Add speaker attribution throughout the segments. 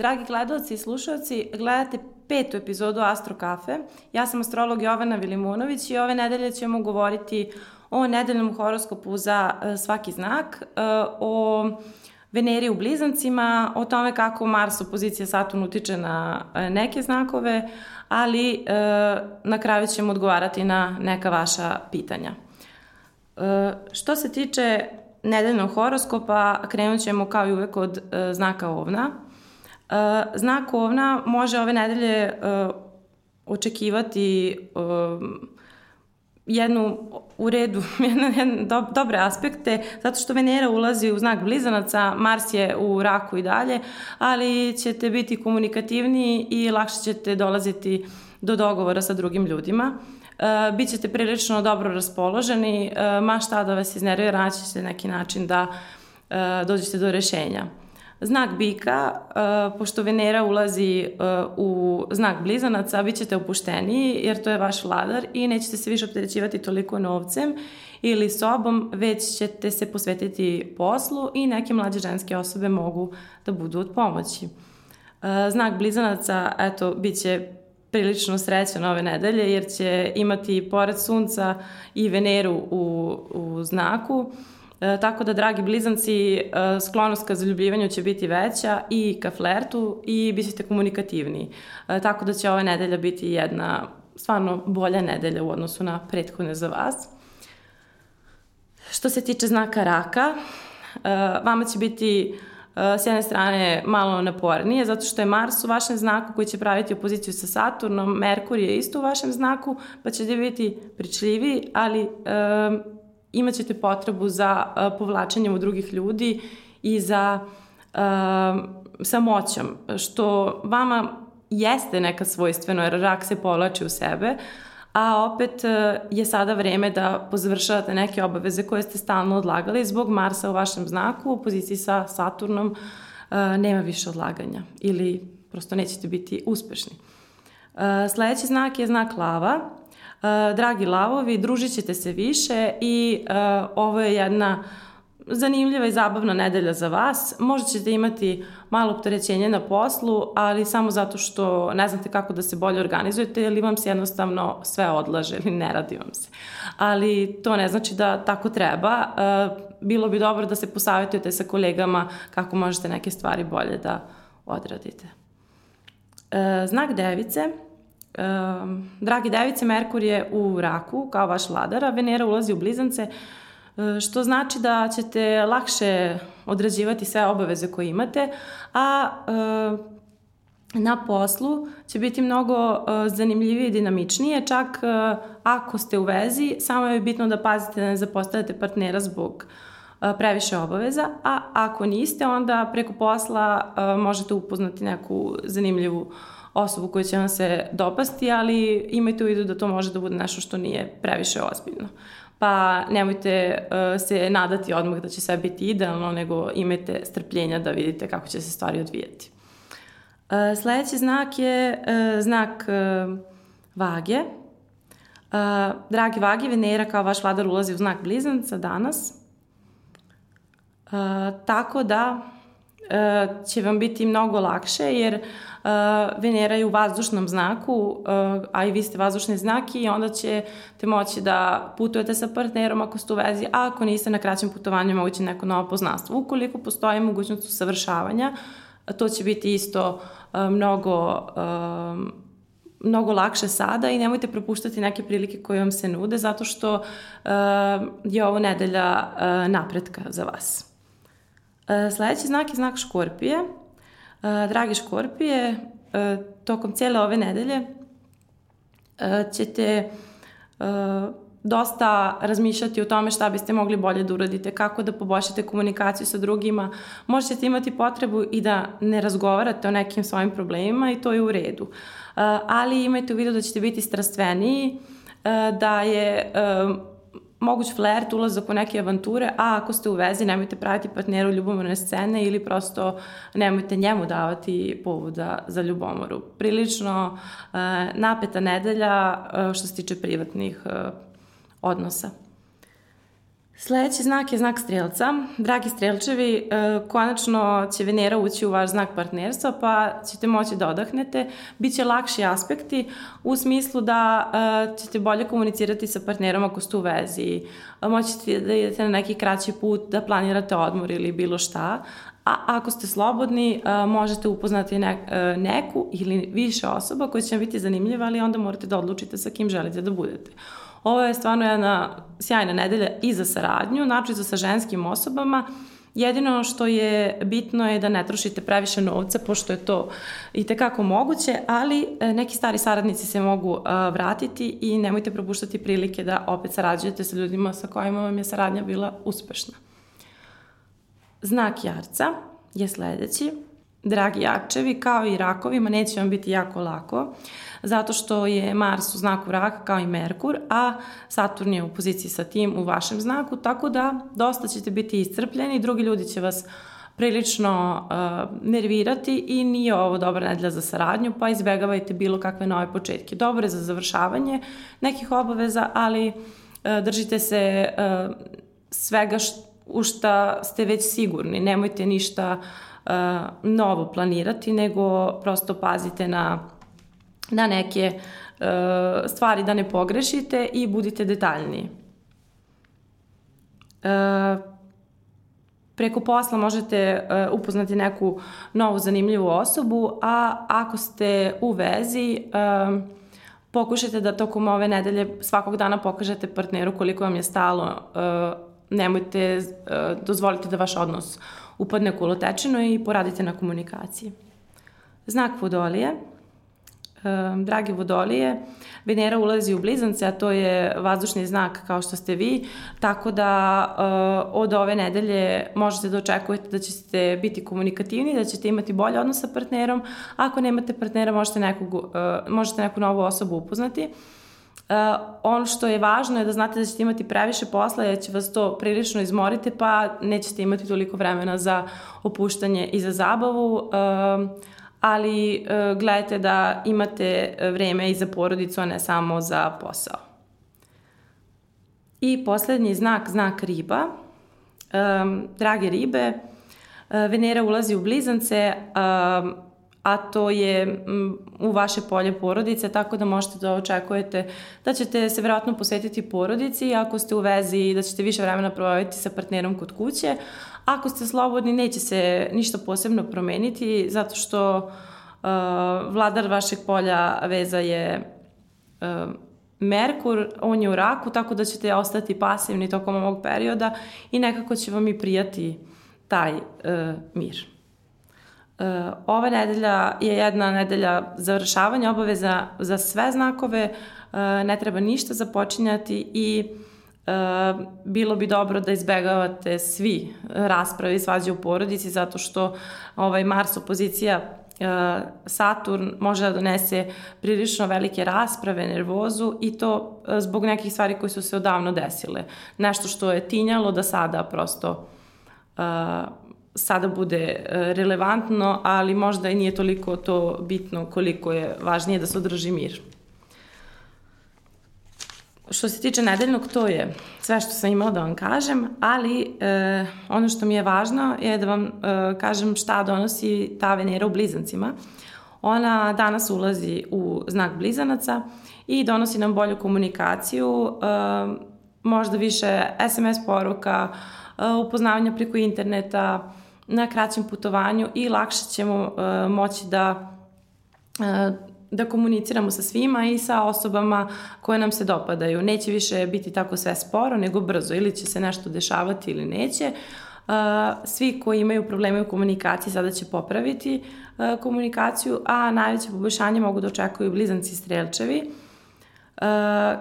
Speaker 1: Dragi gledalci i slušalci, gledate petu epizodu Astro Kafe. Ja sam astrolog Jovana Vilimunović i ove nedelje ćemo govoriti o nedeljnom horoskopu za e, svaki znak, e, o Veneri u blizancima, o tome kako Mars opozicija Saturn utiče na e, neke znakove, ali na kraju ćemo odgovarati na neka vaša pitanja. Što se tiče nedeljnog horoskopa, krenut ćemo kao i uvek od znaka ovna. Znak ovna može ove nedelje očekivati jednu u redu, jedne, jedne do, dobre aspekte, zato što Venera ulazi u znak blizanaca, Mars je u raku i dalje, ali ćete biti komunikativniji i lakše ćete dolaziti do dogovora sa drugim ljudima. E, Bićete prilično dobro raspoloženi, e, ma šta da vas iznervira, naći ćete neki način da e, dođete do rešenja. Znak bika, uh, pošto Venera ulazi uh, u znak blizanaca, bit ćete opušteniji jer to je vaš vladar i nećete se više opterećivati toliko novcem ili sobom, već ćete se posvetiti poslu i neke mlađe ženske osobe mogu da budu od pomoći. Uh, znak blizanaca, eto, bit će prilično srećan ove nedelje jer će imati pored sunca i Veneru u, u znaku, E, tako da, dragi blizanci, e, sklonost ka zaljubljivanju će biti veća i ka flertu i bit ćete komunikativniji. E, tako da će ova nedelja biti jedna stvarno bolja nedelja u odnosu na prethodne za vas. Što se tiče znaka raka, e, vama će biti s jedne strane malo napornije, zato što je Mars u vašem znaku koji će praviti opoziciju sa Saturnom, Merkur je isto u vašem znaku, pa ćete biti pričljiviji, ali e, imaćete potrebu za uh, povlačenjem od drugih ljudi i za uh, samoćom, što vama jeste neka svojstveno, jer rak se povlači u sebe, a opet je sada vreme da pozvršavate neke obaveze koje ste stalno odlagali zbog Marsa u vašem znaku, u poziciji sa Saturnom nema više odlaganja ili prosto nećete biti uspešni. Sledeći znak je znak lava. Uh, dragi lavovi, družit ćete se više i uh, ovo je jedna zanimljiva i zabavna nedelja za vas. Možda ćete imati malo opterećenje na poslu, ali samo zato što ne znate kako da se bolje organizujete ili vam se jednostavno sve odlaže ili ne radi vam se. Ali to ne znači da tako treba. Uh, bilo bi dobro da se posavetujete sa kolegama kako možete neke stvari bolje da odradite. Znak device – Um, dragi device, Merkur je u raku kao vaš vladar, a Venera ulazi u blizance, e, što znači da ćete lakše odrađivati sve obaveze koje imate, a e, na poslu će biti mnogo e, zanimljivije i dinamičnije, čak ako ste u vezi, samo je bitno da pazite da ne zapostavite partnera zbog previše obaveza, a ako niste, onda preko posla možete upoznati neku zanimljivu uh, osobu koja će vam se dopasti, ali imajte u vidu da to može da bude nešto što nije previše ozbiljno. Pa nemojte uh, se nadati odmah da će sve biti idealno, nego imajte strpljenja da vidite kako će se stvari odvijati. Uh, sledeći znak je uh, znak uh, vage. Uh, dragi vagi, Venera kao vaš vladar ulazi u znak blizanca danas. Uh, tako da uh, će vam biti mnogo lakše jer uh, Venera je u vazdušnom znaku, uh, a i vi ste vazdušni znaki i onda ćete moći da putujete sa partnerom ako ste u vezi, a ako niste na kraćem putovanju moguće neko novo poznanstvo. Ukoliko postoji mogućnost usavršavanja, to će biti isto uh, mnogo uh, mnogo lakše sada i nemojte propuštati neke prilike koje vam se nude zato što uh, je ovo nedelja uh, napretka za vas. E, sledeći znak je znak škorpije. E, dragi škorpije, e, tokom cijele ove nedelje ćete dosta razmišljati o tome šta biste mogli bolje da uradite, kako da poboljšate komunikaciju sa drugima. Možete imati potrebu i da ne razgovarate o nekim svojim problemima i to je u redu. Ali imajte u vidu da ćete biti strastveniji, da je moguć flert, ulazak u neke avanture, a ako ste u vezi nemojte praviti partneru ljubomorne scene ili prosto nemojte njemu davati povoda za ljubomoru. Prilično uh, napeta nedelja uh, što se tiče privatnih uh, odnosa. Sledeći znak je znak strelca. Dragi strelčevi, e, konačno će Venera ući u vaš znak partnerstva, pa ćete moći da odahnete. Biće lakši aspekti u smislu da e, ćete bolje komunicirati sa partnerom ako ste u vezi. E, moći ćete da idete na neki kraći put, da planirate odmor ili bilo šta. A ako ste slobodni, možete upoznati neku ili više osoba koja će vam biti zanimljiva, ali onda morate da odlučite sa kim želite da budete. Ovo je stvarno jedna sjajna nedelja i za saradnju, načisto sa ženskim osobama. Jedino što je bitno je da ne trošite previše novca, pošto je to i tekako moguće, ali e, neki stari saradnici se mogu vratiti i nemojte propuštati prilike da opet sarađujete sa ljudima sa kojima vam je saradnja bila uspešna. Znak jarca je sledeći. Dragi jakčevi, kao i rakovima, neće vam biti jako lako zato što je Mars u znaku raka kao i Merkur, a Saturn je u poziciji sa tim u vašem znaku, tako da dosta ćete biti iscrpljeni, drugi ljudi će vas prilično uh, nervirati i nije ovo dobra nedelja za saradnju, pa izbegavajte bilo kakve nove početke. Dobro je za završavanje nekih obaveza, ali uh, držite se uh, svega št, u šta ste već sigurni. Nemojte ništa uh, novo planirati, nego prosto pazite na na neke uh, stvari da ne pogrešite i budite detaljniji. Uh, preko posla možete uh, upoznati neku novu zanimljivu osobu, a ako ste u vezi, uh, pokušajte da tokom ove nedelje svakog dana pokažete partneru koliko vam je stalo. Uh, nemojte uh, dozvoliti da vaš odnos upadne kolotečeno i poradite na komunikaciji. Znak vodolije – drage vodolije, Venera ulazi u blizance, a to je vazdušni znak kao što ste vi, tako da uh, od ove nedelje možete da očekujete da ćete biti komunikativni, da ćete imati bolje odnos sa partnerom. Ako nemate partnera, možete, nekog, uh, možete neku novu osobu upoznati. Uh, ono što je važno je da znate da ćete imati previše posla jer će vas to prilično izmoriti pa nećete imati toliko vremena za opuštanje i za zabavu. Uh, ali e, gledajte da imate vreme i za porodicu, a ne samo za posao. I poslednji znak, znak riba. Um, drage ribe, Venera ulazi u blizance, um, a to je u vaše polje porodice, tako da možete da očekujete da ćete se verovatno posvetiti porodici, ako ste u vezi da ćete više vremena provaviti sa partnerom kod kuće, Ako ste slobodni, neće se ništa posebno promeniti, zato što uh, vladar vašeg polja veza je uh, Merkur, on je u raku, tako da ćete ostati pasivni tokom ovog perioda i nekako će vam i prijati taj uh, mir. Uh, ova nedelja je jedna nedelja završavanja obaveza za sve znakove, uh, ne treba ništa započinjati i E, bilo bi dobro da izbegavate svi rasprave i svađe u porodici zato što ovaj Mars opozicija e, Saturn može da donese prilično velike rasprave, nervozu i to e, zbog nekih stvari koje su se odavno desile. Nešto što je tinjalo da sada prosto sada bude relevantno, ali možda i nije toliko to bitno koliko je važnije da se održi mir. Što se tiče nedeljnog, to je sve što sam imala da vam kažem, ali e, ono što mi je važno je da vam e, kažem šta donosi ta Venera u blizancima. Ona danas ulazi u znak blizanaca i donosi nam bolju komunikaciju, e, možda više SMS poruka, e, upoznavanja preko interneta, na kraćem putovanju i lakše ćemo e, moći da e, da komuniciramo sa svima i sa osobama koje nam se dopadaju. Neće više biti tako sve sporo, nego brzo. Ili će se nešto dešavati ili neće. Svi koji imaju probleme u komunikaciji sada će popraviti komunikaciju, a najveće poboljšanje mogu da očekuju blizanci strelčevi,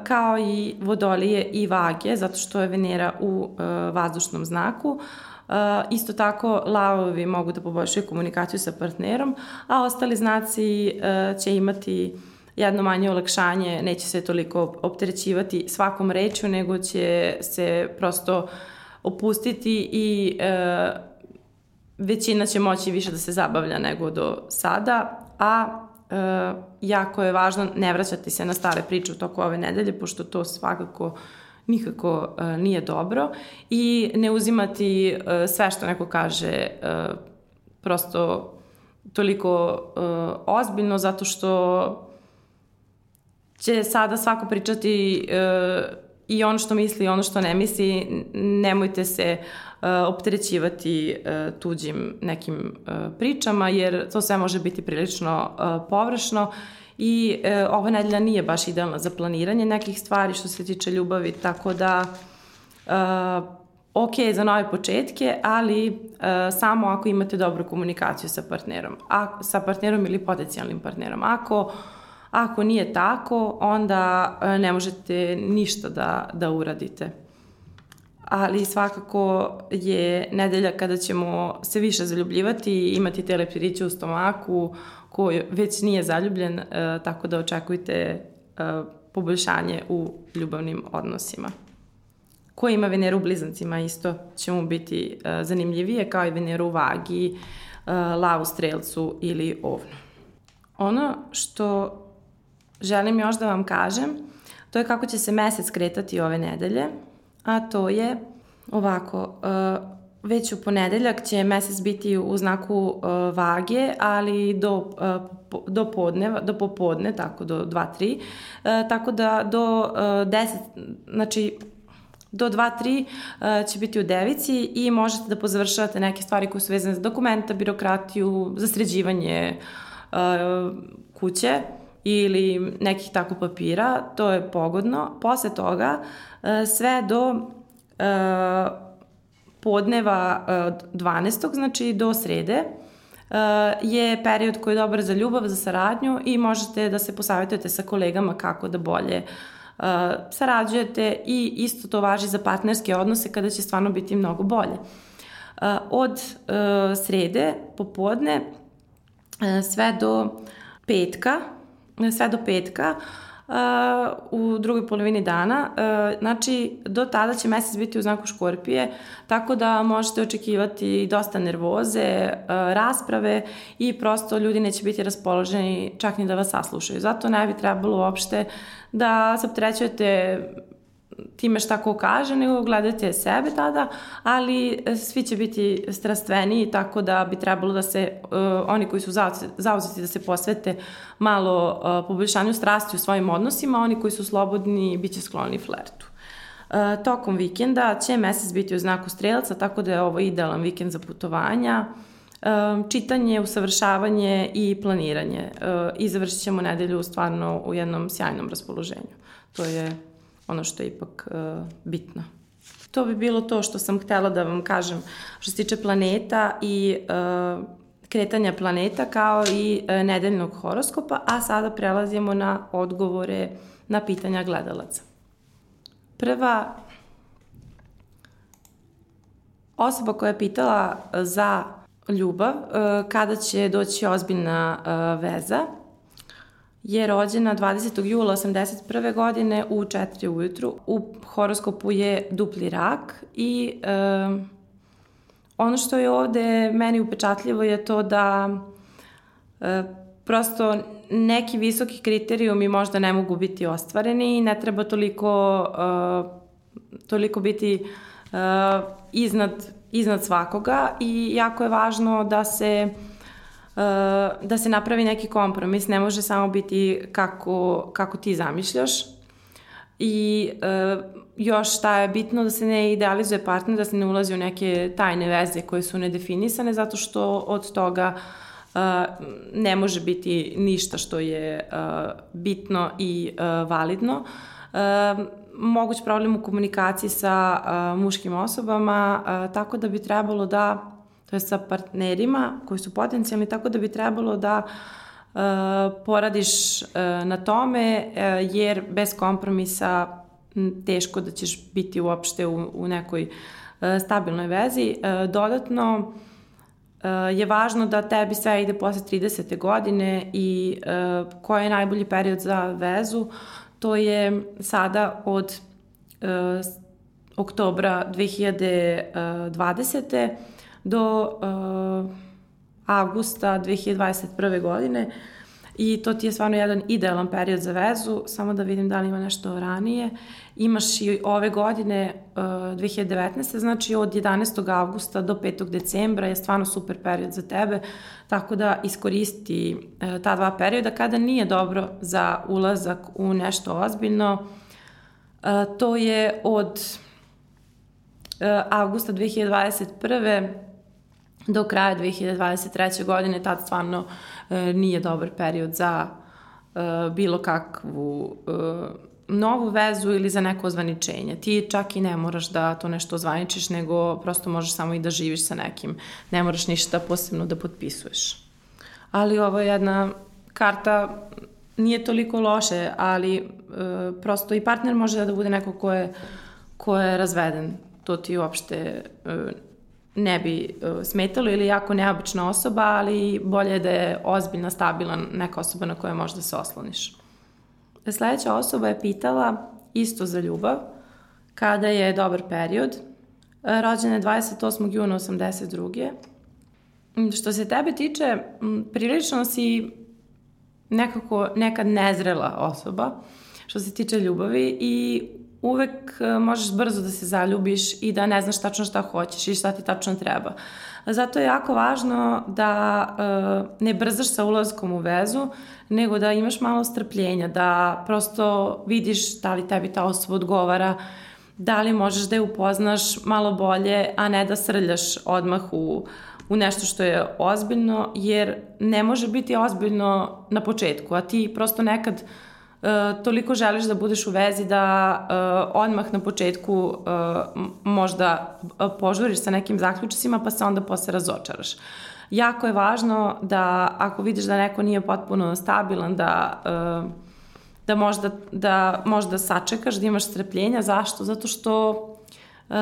Speaker 1: kao i vodolije i vage, zato što je Venera u vazdušnom znaku. Uh, isto tako, lavovi mogu da poboljšaju komunikaciju sa partnerom, a ostali znaci uh, će imati jedno manje olakšanje, neće se toliko opterećivati svakom reću, nego će se prosto opustiti i uh, većina će moći više da se zabavlja nego do sada, a uh, jako je važno ne vraćati se na stare priče u toku ove nedelje, pošto to svakako nikako nije dobro i ne uzimati sve što neko kaže prosto toliko ozbiljno zato što će sada svako pričati i ono što misli i ono što ne misli, nemojte se uh, opterećivati uh, tuđim nekim uh, pričama, jer to sve može biti prilično uh, površno i uh, ova nedelja nije baš idealna za planiranje nekih stvari što se tiče ljubavi, tako da uh, ok za nove početke, ali uh, samo ako imate dobru komunikaciju sa partnerom, a, sa partnerom ili potencijalnim partnerom. Ako Ako nije tako, onda e, ne možete ništa da, da uradite. Ali svakako je nedelja kada ćemo se više zaljubljivati imati te u stomaku koji već nije zaljubljen, e, tako da očekujte e, poboljšanje u ljubavnim odnosima. Ko ima Veneru u blizancima isto će mu biti zanimljivije kao i Veneru u vagi, lavu strelcu ili ovnu. Ono što želim još da vam kažem, to je kako će se mesec kretati ove nedelje, a to je ovako, uh, već u ponedeljak će mesec biti u znaku uh, vage, ali do, uh, do podne, do popodne, tako do 2-3, uh, tako da do uh, 10, znači do 2-3 uh, će biti u devici i možete da pozavršavate neke stvari koje su vezane za dokumenta, birokratiju, za sređivanje kuće, ili nekih tako papira, to je pogodno. Posle toga e, sve do e, podneva 12. E, znači do srede je period koji je dobar za ljubav, za saradnju i možete da se posavjetujete sa kolegama kako da bolje sarađujete i isto to važi za partnerske odnose kada će stvarno biti mnogo bolje. Od srede popodne sve do petka sve do petka uh, u drugoj polovini dana. Uh, znači, do tada će mesec biti u znaku škorpije, tako da možete očekivati dosta nervoze, uh, rasprave i prosto ljudi neće biti raspoloženi čak ni da vas saslušaju. Zato ne bi trebalo uopšte da se optrećujete time šta ko kaže, nego gledajte sebe tada, ali e, svi će biti strastveniji, tako da bi trebalo da se, uh, oni koji su zauzeti da se posvete malo uh, poboljšanju strasti u svojim odnosima, oni koji su slobodni bit će skloni flertu. Uh, tokom vikenda će mesec biti u znaku strelca, tako da je ovo idealan vikend za putovanja, čitanje, usavršavanje i planiranje. I završit ćemo nedelju stvarno u jednom sjajnom raspoloženju. To je ono što je ipak uh, bitno. To bi bilo to što sam htela da vam kažem što se tiče planeta i uh, kretanja planeta kao i uh, nedeljnog horoskopa, a sada prelazimo na odgovore na pitanja gledalaca. Prva osoba koja je pitala za ljubav, kada će doći ozbiljna veza, je rođena 20. jula 81. godine u 4 ujutru. U horoskopu je dupli rak i e, ono što je ovde meni upečatljivo je to da e, prosto neki visoki kriterijumi možda ne mogu biti ostvareni i ne treba toliko, e, toliko biti e, iznad, iznad svakoga i jako je važno da se da se napravi neki kompromis, ne može samo biti kako, kako ti zamišljaš. I uh, još šta je bitno da se ne idealizuje partner, da se ne ulazi u neke tajne veze koje su nedefinisane, zato što od toga uh, ne može biti ništa što je uh, bitno i uh, validno. Uh, moguć problem u komunikaciji sa uh, muškim osobama, uh, tako da bi trebalo da to je sa partnerima koji su potencijalni, tako da bi trebalo da uh, poradiš uh, na tome, uh, jer bez kompromisa teško da ćeš biti uopšte u, u nekoj uh, stabilnoj vezi. Uh, dodatno, uh, je važno da tebi sve ide posle 30. godine i uh, koji je najbolji period za vezu, to je sada od uh, oktobra 2020 do uh, avgusta 2021. godine i to ti je stvarno jedan idealan period za vezu, samo da vidim da li ima nešto ranije. Imaš i ove godine, uh, 2019. znači od 11. augusta do 5. decembra je stvarno super period za tebe, tako da iskoristi uh, ta dva perioda kada nije dobro za ulazak u nešto ozbiljno. Uh, to je od avgusta 2021 do kraja 2023. godine, tad stvarno e, nije dobar period za e, bilo kakvu e, novu vezu ili za neko ozvaničenje. Ti čak i ne moraš da to nešto ozvaničiš, nego prosto možeš samo i da živiš sa nekim. Ne moraš ništa posebno da potpisuješ. Ali ovo je jedna karta, nije toliko loše, ali e, prosto i partner može da bude neko ko je, ko je razveden. To ti uopšte e, ne bi uh, smetalo ili jako neobična osoba, ali bolje je da je ozbiljna, stabilan neka osoba na koje možeš da se osloniš. Sledeća osoba je pitala isto za ljubav, kada je dobar period. E, rođena je 28. juna 82. Što se tebe tiče, prilično si nekako nekad nezrela osoba što se tiče ljubavi i uvek e, možeš brzo da se zaljubiš i da ne znaš tačno šta hoćeš i šta ti tačno treba. Zato je jako važno da uh, ne brzaš sa ulazkom u vezu, nego da imaš malo strpljenja, da prosto vidiš da li tebi ta osoba odgovara, da li možeš da je upoznaš malo bolje, a ne da srljaš odmah u, u nešto što je ozbiljno, jer ne može biti ozbiljno na početku, a ti prosto nekad uh, uh, toliko želiš da budeš u vezi da uh, odmah na početku uh, možda požuriš sa nekim zaključicima pa se onda posle razočaraš. Jako je važno da ako vidiš da neko nije potpuno stabilan, da, uh, da, možda, da možda sačekaš, da imaš strpljenja. Zašto? Zato što uh,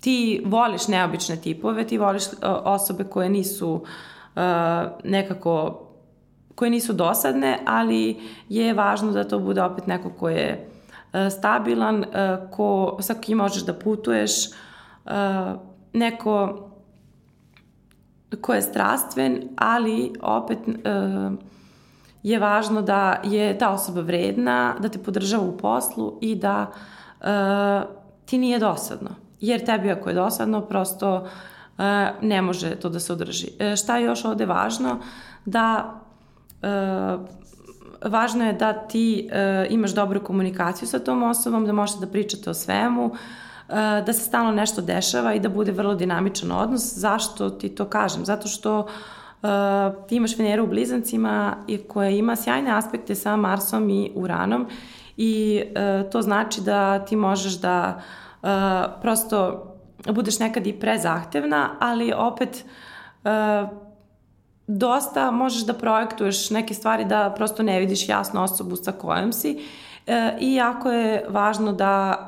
Speaker 1: ti voliš neobične tipove, ti voliš uh, osobe koje nisu uh, nekako koje nisu dosadne, ali je važno da to bude opet neko ko je e, stabilan, e, ko, sa kim možeš da putuješ, e, neko ko je strastven, ali opet je važno da je ta osoba vredna, da te podržava u poslu i da ti nije dosadno. Jer tebi ako je dosadno, prosto ne može to da se održi. Šta je još ovde važno? Da važno je da ti uh, imaš dobru komunikaciju sa tom osobom, da možete da pričate o svemu, uh, da se stalno nešto dešava i da bude vrlo dinamičan odnos. Zašto ti to kažem? Zato što uh, ti imaš Veneru u blizancima i koja ima sjajne aspekte sa Marsom i Uranom i uh, to znači da ti možeš da uh, prosto budeš nekad i prezahtevna, ali opet uh, dosta možeš da projektuješ neke stvari da prosto ne vidiš jasno osobu sa kojom si e, i jako je važno da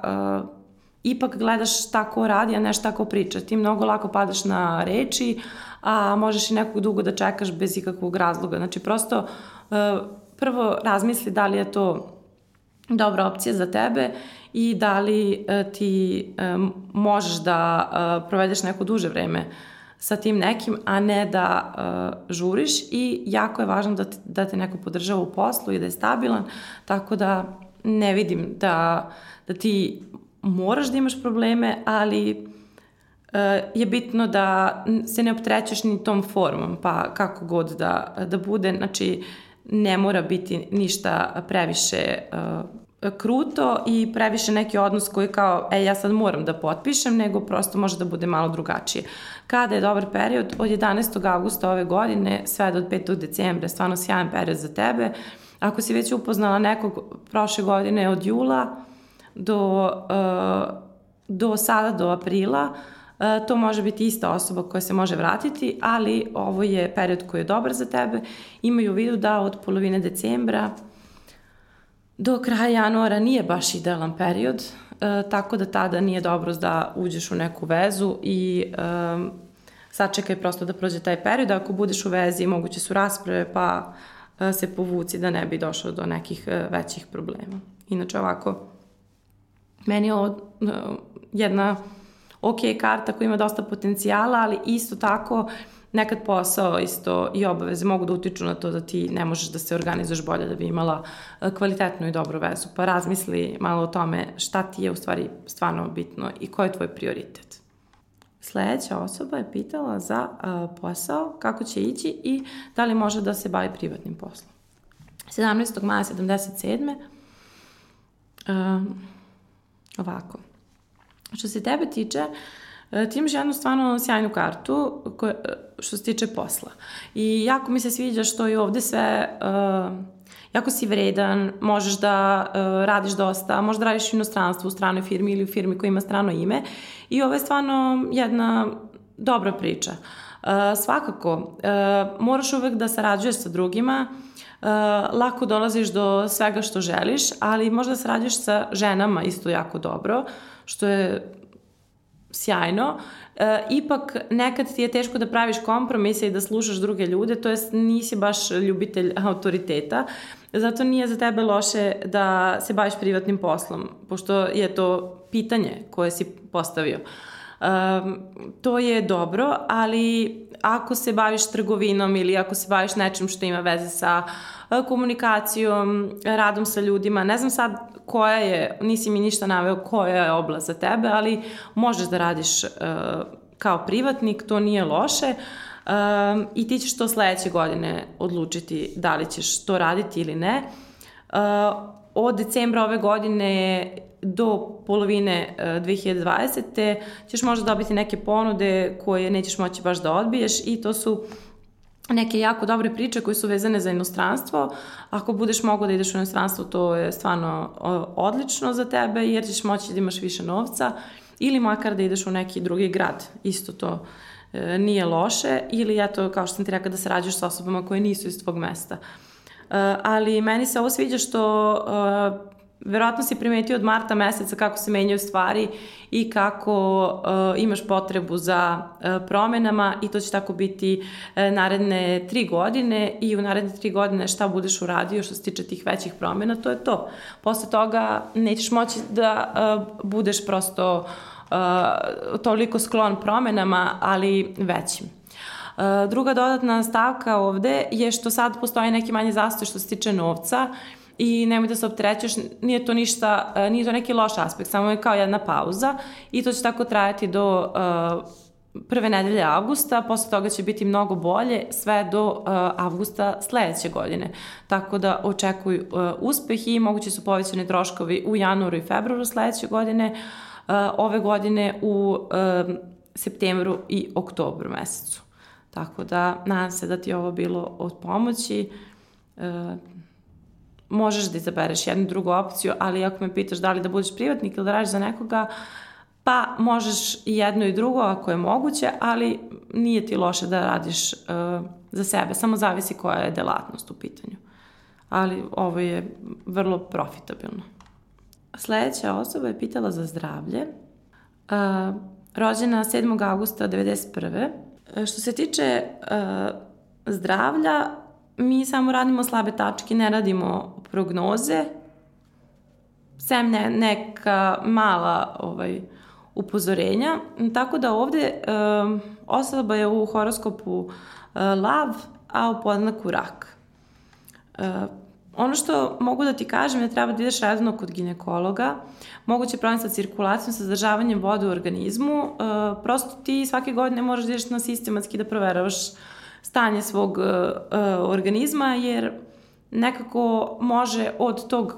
Speaker 1: e, ipak gledaš šta ko radi, a ne šta ko priča. Ti mnogo lako padaš na reči, a možeš i nekog dugo da čekaš bez ikakvog razloga. Znači prosto e, prvo razmisli da li je to dobra opcija za tebe i da li e, ti e, možeš da e, provedeš neko duže vreme sa tim nekim, a ne da uh, žuriš i jako je važno da te, da te neko podržava u poslu i da je stabilan, tako da ne vidim da, da ti moraš da imaš probleme, ali uh, je bitno da se ne optrećeš ni tom formom, pa kako god da, da bude, znači ne mora biti ništa previše uh, kruto i previše neki odnos koji kao, e, ja sad moram da potpišem, nego prosto može da bude malo drugačije. Kada je dobar period? Od 11. augusta ove godine sve do 5. decembra, stvarno sjajan period za tebe. Ako si već upoznala nekog prošle godine od jula do, uh, do sada, do aprila, uh, to može biti ista osoba koja se može vratiti, ali ovo je period koji je dobar za tebe. Imaju u vidu da od polovine decembra do kraja januara nije baš idealan period, e, tako da tada nije dobro da uđeš u neku vezu i e, sačekaj prosto da prođe taj period. Ako budeš u vezi, moguće su rasprave, pa e, se povuci da ne bi došlo do nekih e, većih problema. Inače ovako, meni je ovo e, jedna ok karta koja ima dosta potencijala, ali isto tako nekad posao isto i obaveze mogu da utiču na to da ti ne možeš da se organizuješ bolje da bi imala e, kvalitetnu i dobru vezu. Pa razmisli malo o tome šta ti je u stvari stvarno bitno i ko je tvoj prioritet. Sledeća osoba je pitala za uh, posao, kako će ići i da li može da se bavi privatnim poslom. 17. maja 77. Uh, ovako. Što se tebe tiče, ti imaš jednu stvarno sjajnu kartu koje, uh, što se tiče posla. I jako mi se sviđa što je ovde sve uh, jako si vredan, možeš da uh, radiš dosta, možeš da radiš u inostranstvu, u stranoj firmi ili u firmi koja ima strano ime i ovo je stvarno jedna dobra priča. Uh, svakako, uh, moraš uvek da sarađuješ sa drugima, uh, lako dolaziš do svega što želiš, ali možda sarađuješ sa ženama isto jako dobro, što je sjajno. E, ipak nekad ti je teško da praviš kompromise i da slušaš druge ljude, to jest nisi baš ljubitelj autoriteta. Zato nije za tebe loše da se baviš privatnim poslom, pošto je to pitanje koje si postavio. Um, to je dobro, ali ako se baviš trgovinom ili ako se baviš nečim što ima veze sa uh, komunikacijom, radom sa ljudima, ne znam sad koja je, nisi mi ništa naveo koja je oblast za tebe, ali možeš da radiš uh, kao privatnik, to nije loše. Uh, um, i ti ćeš to sledeće godine odlučiti da li ćeš to raditi ili ne. Uh, od decembra ove godine do polovine uh, 2020. ćeš možda dobiti neke ponude koje nećeš moći baš da odbiješ i to su neke jako dobre priče koje su vezane za inostranstvo. Ako budeš mogao da ideš u inostranstvo, to je stvarno odlično za tebe jer ćeš moći da imaš više novca ili makar da ideš u neki drugi grad. Isto to E, nije loše ili eto, kao što sam ti rekla, da se rađaš sa osobama koje nisu iz tvog mesta. E, ali meni se ovo sviđa što e, verovatno si primetio od marta meseca kako se menjaju stvari i kako uh, imaš potrebu za uh, promenama i to će tako biti uh, naredne tri godine i u naredne tri godine šta budeš uradio što se tiče tih većih promena, to je to. Posle toga nećeš moći da uh, budeš prosto uh, toliko sklon promenama, ali većim. Druga dodatna stavka ovde je što sad postoji neki manji zastoj što se tiče novca i nemoj da se optrećeš, nije to ništa, uh, nije to neki loš aspekt, samo je kao jedna pauza i to će tako trajati do uh, prve nedelje avgusta, posle toga će biti mnogo bolje sve do uh, avgusta sledeće godine. Tako da očekuj uh, uspeh i moguće su povećane troškovi u januaru i februaru sledeće godine. Uh, ove godine u septembru i oktobru mesecu. Tako da, nadam se da ti je ovo bilo od pomoći. E, možeš da izabereš jednu drugu opciju, ali ako me pitaš da li da budeš privatnik ili da radiš za nekoga, pa možeš i jedno i drugo ako je moguće, ali nije ti loše da radiš uh, za sebe, samo zavisi koja je delatnost u pitanju. Ali ovo je vrlo profitabilno. Sledeća osoba je pitala za zdravlje. Uh, rođena 7. augusta 1991. Što se tiče uh, zdravlja, mi samo radimo slabe tačke, ne radimo prognoze, sem ne, neka mala ovaj, upozorenja. Tako da ovde uh, osoba je u horoskopu uh, lav, a u podnaku rak. Uh, Ono što mogu da ti kažem je da treba da ideš redno kod ginekologa, moguće problem sa cirkulacijom, sa zadržavanjem vode u organizmu, e, prosto ti svake godine moraš da ideš na sistematski da proveravaš stanje svog e, organizma, jer nekako može od tog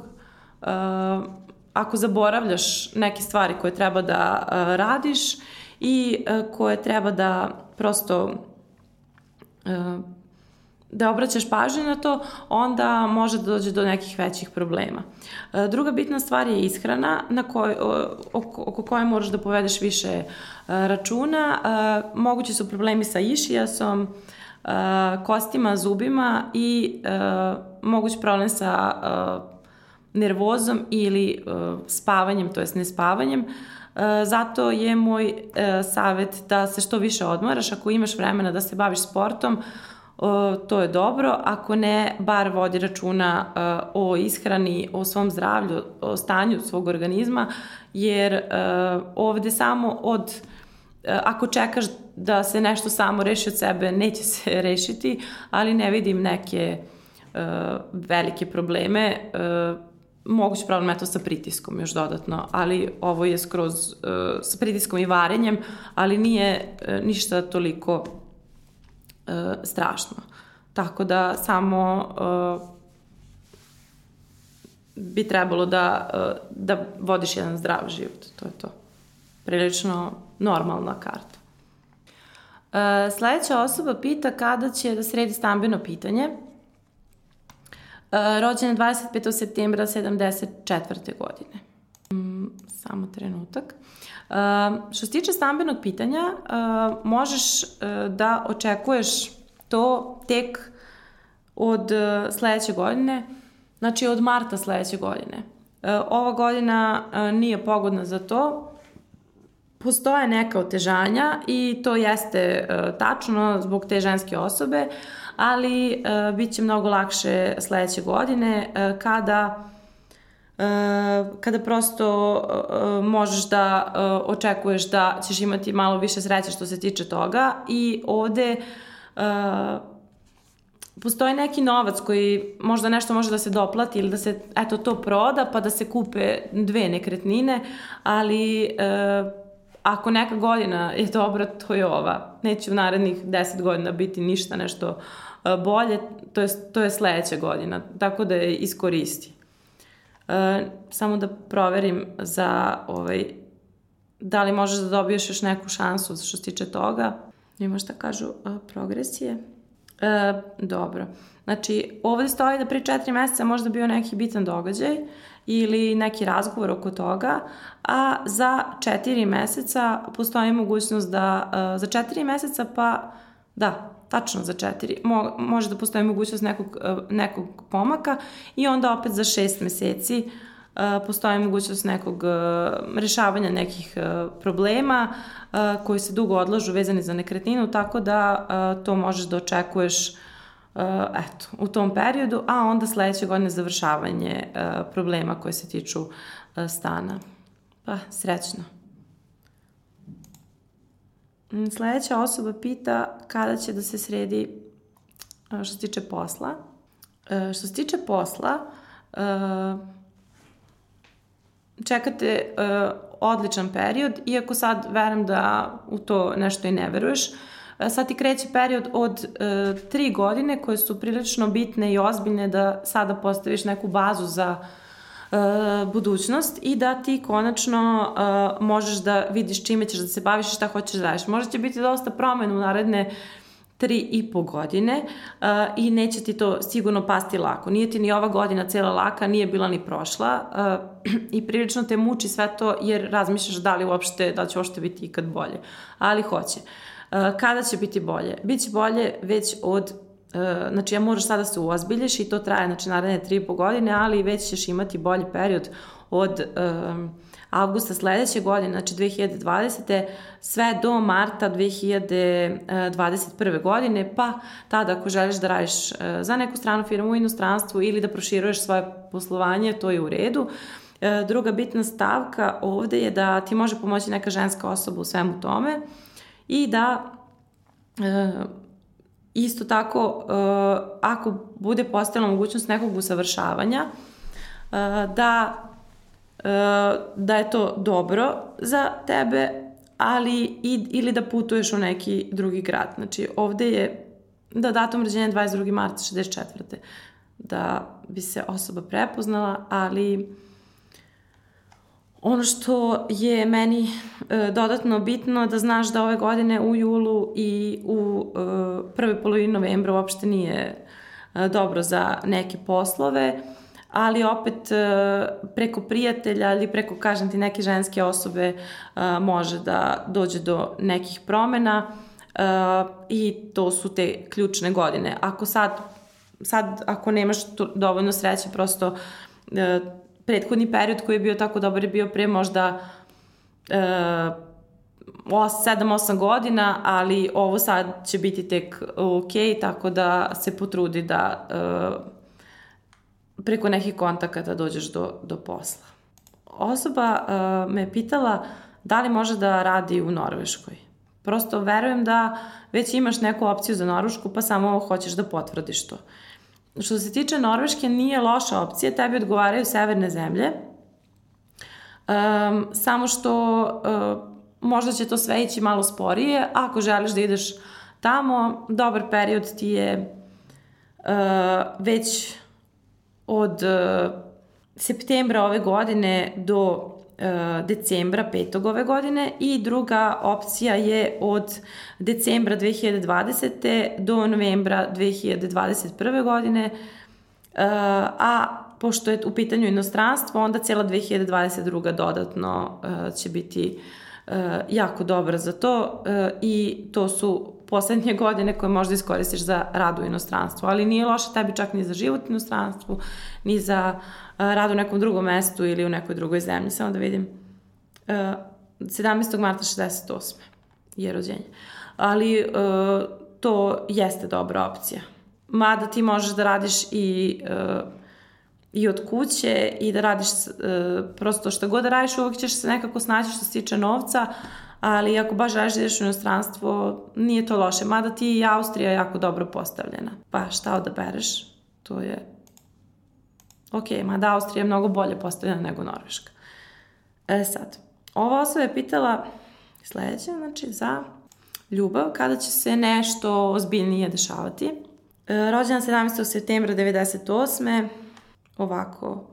Speaker 1: ako zaboravljaš neke stvari koje treba da radiš i koje treba da prosto da obraćaš pažnju na to, onda može da dođe do nekih većih problema. Druga bitna stvar je ishrana na koj, oko, oko koje moraš da povedeš više računa. Mogući su problemi sa išijasom, kostima, zubima i moguć problem sa nervozom ili spavanjem, to jest nespavanjem. Zato je moj savet da se što više odmaraš, ako imaš vremena da se baviš sportom, to je dobro, ako ne, bar vodi računa uh, o ishrani, o svom zdravlju, o stanju svog organizma, jer uh, ovde samo od ako čekaš da se nešto samo reši od sebe, neće se rešiti, ali ne vidim neke uh, velike probleme. Uh, moguće problem eto sa pritiskom još dodatno, ali ovo je skroz uh, sa pritiskom i varenjem, ali nije uh, ništa toliko uh, strašno. Tako da samo uh, bi trebalo da, uh, da vodiš jedan zdrav život, to je to. Prilično normalna karta. Uh, sledeća osoba pita kada će da sredi stambeno pitanje. Uh, rođen je 25. septembra 74. godine. Mm, samo trenutak. Uh, što se tiče stambenog pitanja, uh, možeš uh, da očekuješ to tek od uh, sledeće godine, znači od marta sledeće godine. Uh, ova godina uh, nije pogodna za to, postoje neka otežanja i to jeste uh, tačno zbog te ženske osobe, ali uh, bit će mnogo lakše sledeće godine uh, kada kada prosto možeš da očekuješ da ćeš imati malo više sreće što se tiče toga i ovde postoji neki novac koji možda nešto može da se doplati ili da se eto to proda pa da se kupe dve nekretnine, ali ako neka godina je dobra, to je ova. Neće u narednih 10 godina biti ništa nešto e, bolje, to je, to je sledeća godina, tako da je iskoristi. E, samo da proverim za ovaj, da li možeš da dobiješ još neku šansu što se tiče toga. Ima šta kažu e, progresije. E, dobro. Znači, ovde stoji da pri četiri meseca možda bio neki bitan događaj ili neki razgovor oko toga, a za četiri meseca postoji mogućnost da, uh, za četiri meseca pa, da, tačno za četiri, mo, može da postoji mogućnost nekog, uh, nekog pomaka i onda opet za šest meseci uh, postoji mogućnost nekog rešavanja nekih problema koji se dugo odlažu vezani za nekretninu, tako da to možeš da očekuješ Uh, eto, u tom periodu, a onda sledeće godine završavanje uh, problema koje se tiču uh, stana. Pa, srećno. Mm, sledeća osoba pita kada će da se sredi što se tiče posla. Što se tiče posla, čekate odličan period, iako sad verujem da u to nešto i ne veruješ, sad ti kreće period od e, tri godine koje su prilično bitne i ozbiljne da sada postaviš neku bazu za e, budućnost i da ti konačno e, možeš da vidiš čime ćeš da se baviš i šta hoćeš da radiš. Možda će biti dosta promena u naredne tri i po godine uh, i neće ti to sigurno pasti lako. Nije ti ni ova godina cela laka, nije bila ni prošla uh, i prilično te muči sve to jer razmišljaš da li uopšte, da će uopšte biti ikad bolje. Ali hoće. Uh, kada će biti bolje? Biće bolje već od eh, znači ja moraš sada da se uozbiljiš i to traje znači naredne 3,5 godine, ali već ćeš imati bolji period od um, avgusta sledeće godine, znači 2020. sve do marta 2021. godine, pa tada ako želiš da radiš za neku stranu firmu u inostranstvu ili da proširuješ svoje poslovanje, to je u redu. Druga bitna stavka ovde je da ti može pomoći neka ženska osoba u svemu tome i da e, isto tako e, ako bude postojala mogućnost nekog usavršavanja e, da e, da je to dobro za tebe ali i, ili da putuješ u neki drugi grad. Znači ovde je da datum rođenja 22. marta 64. da bi se osoba prepoznala, ali Ono što je meni e, dodatno bitno da znaš da ove godine u julu i u e, prve polovini novembra uopšte nije e, dobro za neke poslove, ali opet e, preko prijatelja ili preko, kažem ti, neke ženske osobe e, može da dođe do nekih promena e, i to su te ključne godine. Ako sad, sad ako nemaš to, dovoljno sreće, prosto e, prethodni period koji je bio tako dobar je bio pre možda e, 7-8 godina, ali ovo sad će biti tek ok, tako da se potrudi da e, preko nekih kontakata dođeš do, do posla. Osoba e, me pitala da li može da radi u Norveškoj. Prosto verujem da već imaš neku opciju za Norvešku, pa samo hoćeš da potvrdiš to. Što se tiče Norveške, nije loša opcija, tebi odgovaraju severne zemlje, um, samo što uh, možda će to sve ići malo sporije, ako želiš da ideš tamo, dobar period ti je uh, već od uh, septembra ove godine do decembra 5. ove godine i druga opcija je od decembra 2020. do novembra 2021. godine, e, a pošto je u pitanju inostranstvo, onda cijela 2022. dodatno e, će biti jako dobra za to i to su poslednje godine koje možda iskoristiš za rad u inostranstvu, ali nije loše tebi čak ni za život u inostranstvu, ni za rad u nekom drugom mestu ili u nekoj drugoj zemlji. Samo da vidim. 17. marta 68. je rođenje. Ali to jeste dobra opcija. Mada ti možeš da radiš i i od kuće i da radiš prosto što god da radiš uvek ćeš se nekako snaći što se tiče novca ali ako baš želiš da ideš u inostranstvo nije to loše mada ti i Austrija je jako dobro postavljena pa šta odabereš to je Ok, mada Austrija je mnogo bolje postavljena nego Norveška. E sad, ova osoba je pitala sledeće, znači za ljubav, kada će se nešto ozbiljnije dešavati. E, rođena 17. septembra 98. Ovako.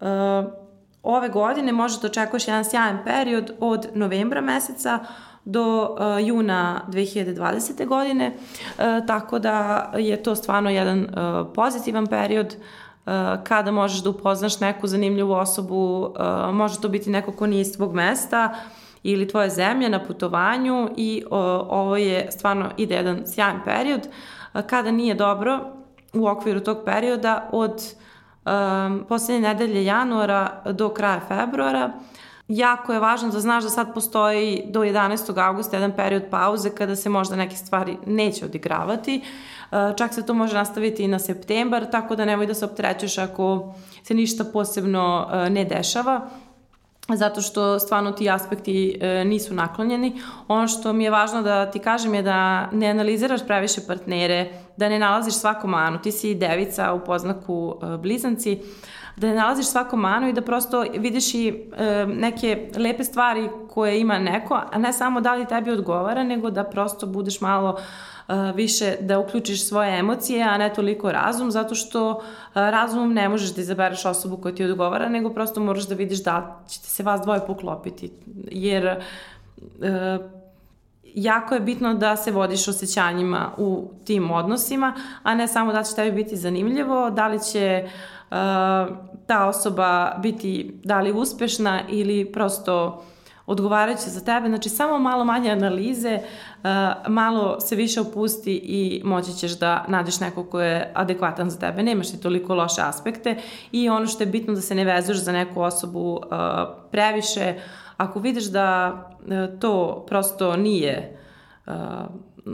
Speaker 1: E, ove godine možete da očekuješ jedan sjajan period od novembra meseca do uh, juna 2020. godine, uh, tako da je to stvarno jedan uh, pozitivan period Eh, kada možeš da upoznaš neku zanimljivu osobu, eh, može to biti neko ko nije iz tvog mesta ili tvoje zemlje na putovanju i ovo je stvarno ide jedan sjajan period. Eh, kada nije dobro u okviru tog perioda od um, poslednje nedelje januara do kraja februara, jako je važno da znaš da sad postoji do 11. augusta jedan period pauze kada se možda neke stvari neće odigravati. Čak se to može nastaviti i na septembar, tako da nemoj da se optrećeš ako se ništa posebno e, ne dešava zato što stvarno ti aspekti e, nisu naklonjeni. Ono što mi je važno da ti kažem je da ne analiziraš previše partnere, da ne nalaziš svaku manu. Ti si devica u poznaku e, blizanci, da ne nalaziš svaku manu i da prosto vidiš i e, neke lepe stvari koje ima neko, a ne samo da li tebi odgovara, nego da prosto budeš malo više da uključiš svoje emocije, a ne toliko razum, zato što razumom ne možeš da izabereš osobu koja ti odgovara, nego prosto moraš da vidiš da ćete se vas dvoje poklopiti. Jer jako je bitno da se vodiš osjećanjima u tim odnosima, a ne samo da će tebi biti zanimljivo, da li će uh, ta osoba biti da li uspešna ili prosto odgovarajuće za tebe, znači samo malo manje analize, uh, malo se više opusti i moći ćeš da nađeš nekog ko je adekvatan za tebe. Nemaš ti toliko loše aspekte i ono što je bitno da se ne vezuješ za neku osobu uh, previše, ako vidiš da uh, to prosto nije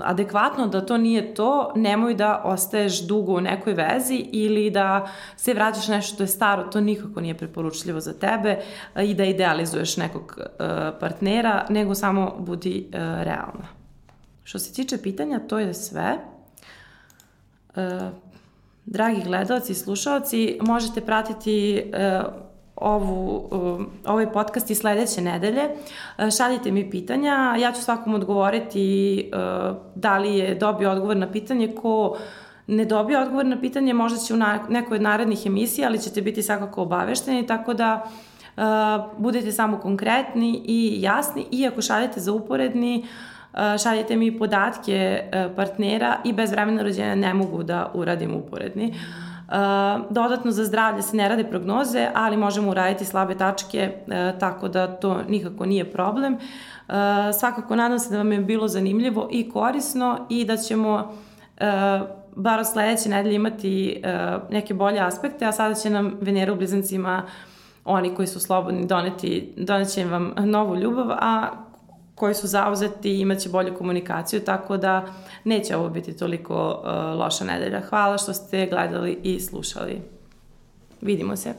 Speaker 1: adekvatno da to nije to, nemoj da ostaješ dugo u nekoj vezi ili da se vraćaš nešto što je staro, to nikako nije preporučljivo za tebe i da idealizuješ nekog partnera, nego samo budi realna. Što se tiče pitanja, to je sve. Dragi gledalci i slušalci, možete pratiti ovu, um, ovaj podcast i sledeće nedelje. Uh, šaljite mi pitanja, ja ću svakom odgovoriti uh, da li je dobio odgovor na pitanje ko ne dobije odgovor na pitanje, možda će u nekoj od narednih emisija, ali ćete biti svakako obavešteni, tako da uh, budete samo konkretni i jasni i ako šaljete za uporedni, šaljete mi podatke partnera i bez vremena rođenja ne mogu da uradim uporedni. Uh, Dodatno za zdravlje se ne rade prognoze, ali možemo uraditi slabe tačke, e, tako da to nikako nije problem. E, svakako nadam se da vam je bilo zanimljivo i korisno i da ćemo bar od sledeće nedelje imati neke bolje aspekte, a sada će nam Venera u blizancima oni koji su slobodni doneti, doneće vam novu ljubav, a koji su zauzeti i imaće bolju komunikaciju, tako da neće ovo biti toliko uh, loša nedelja. Hvala što ste gledali i slušali. Vidimo se.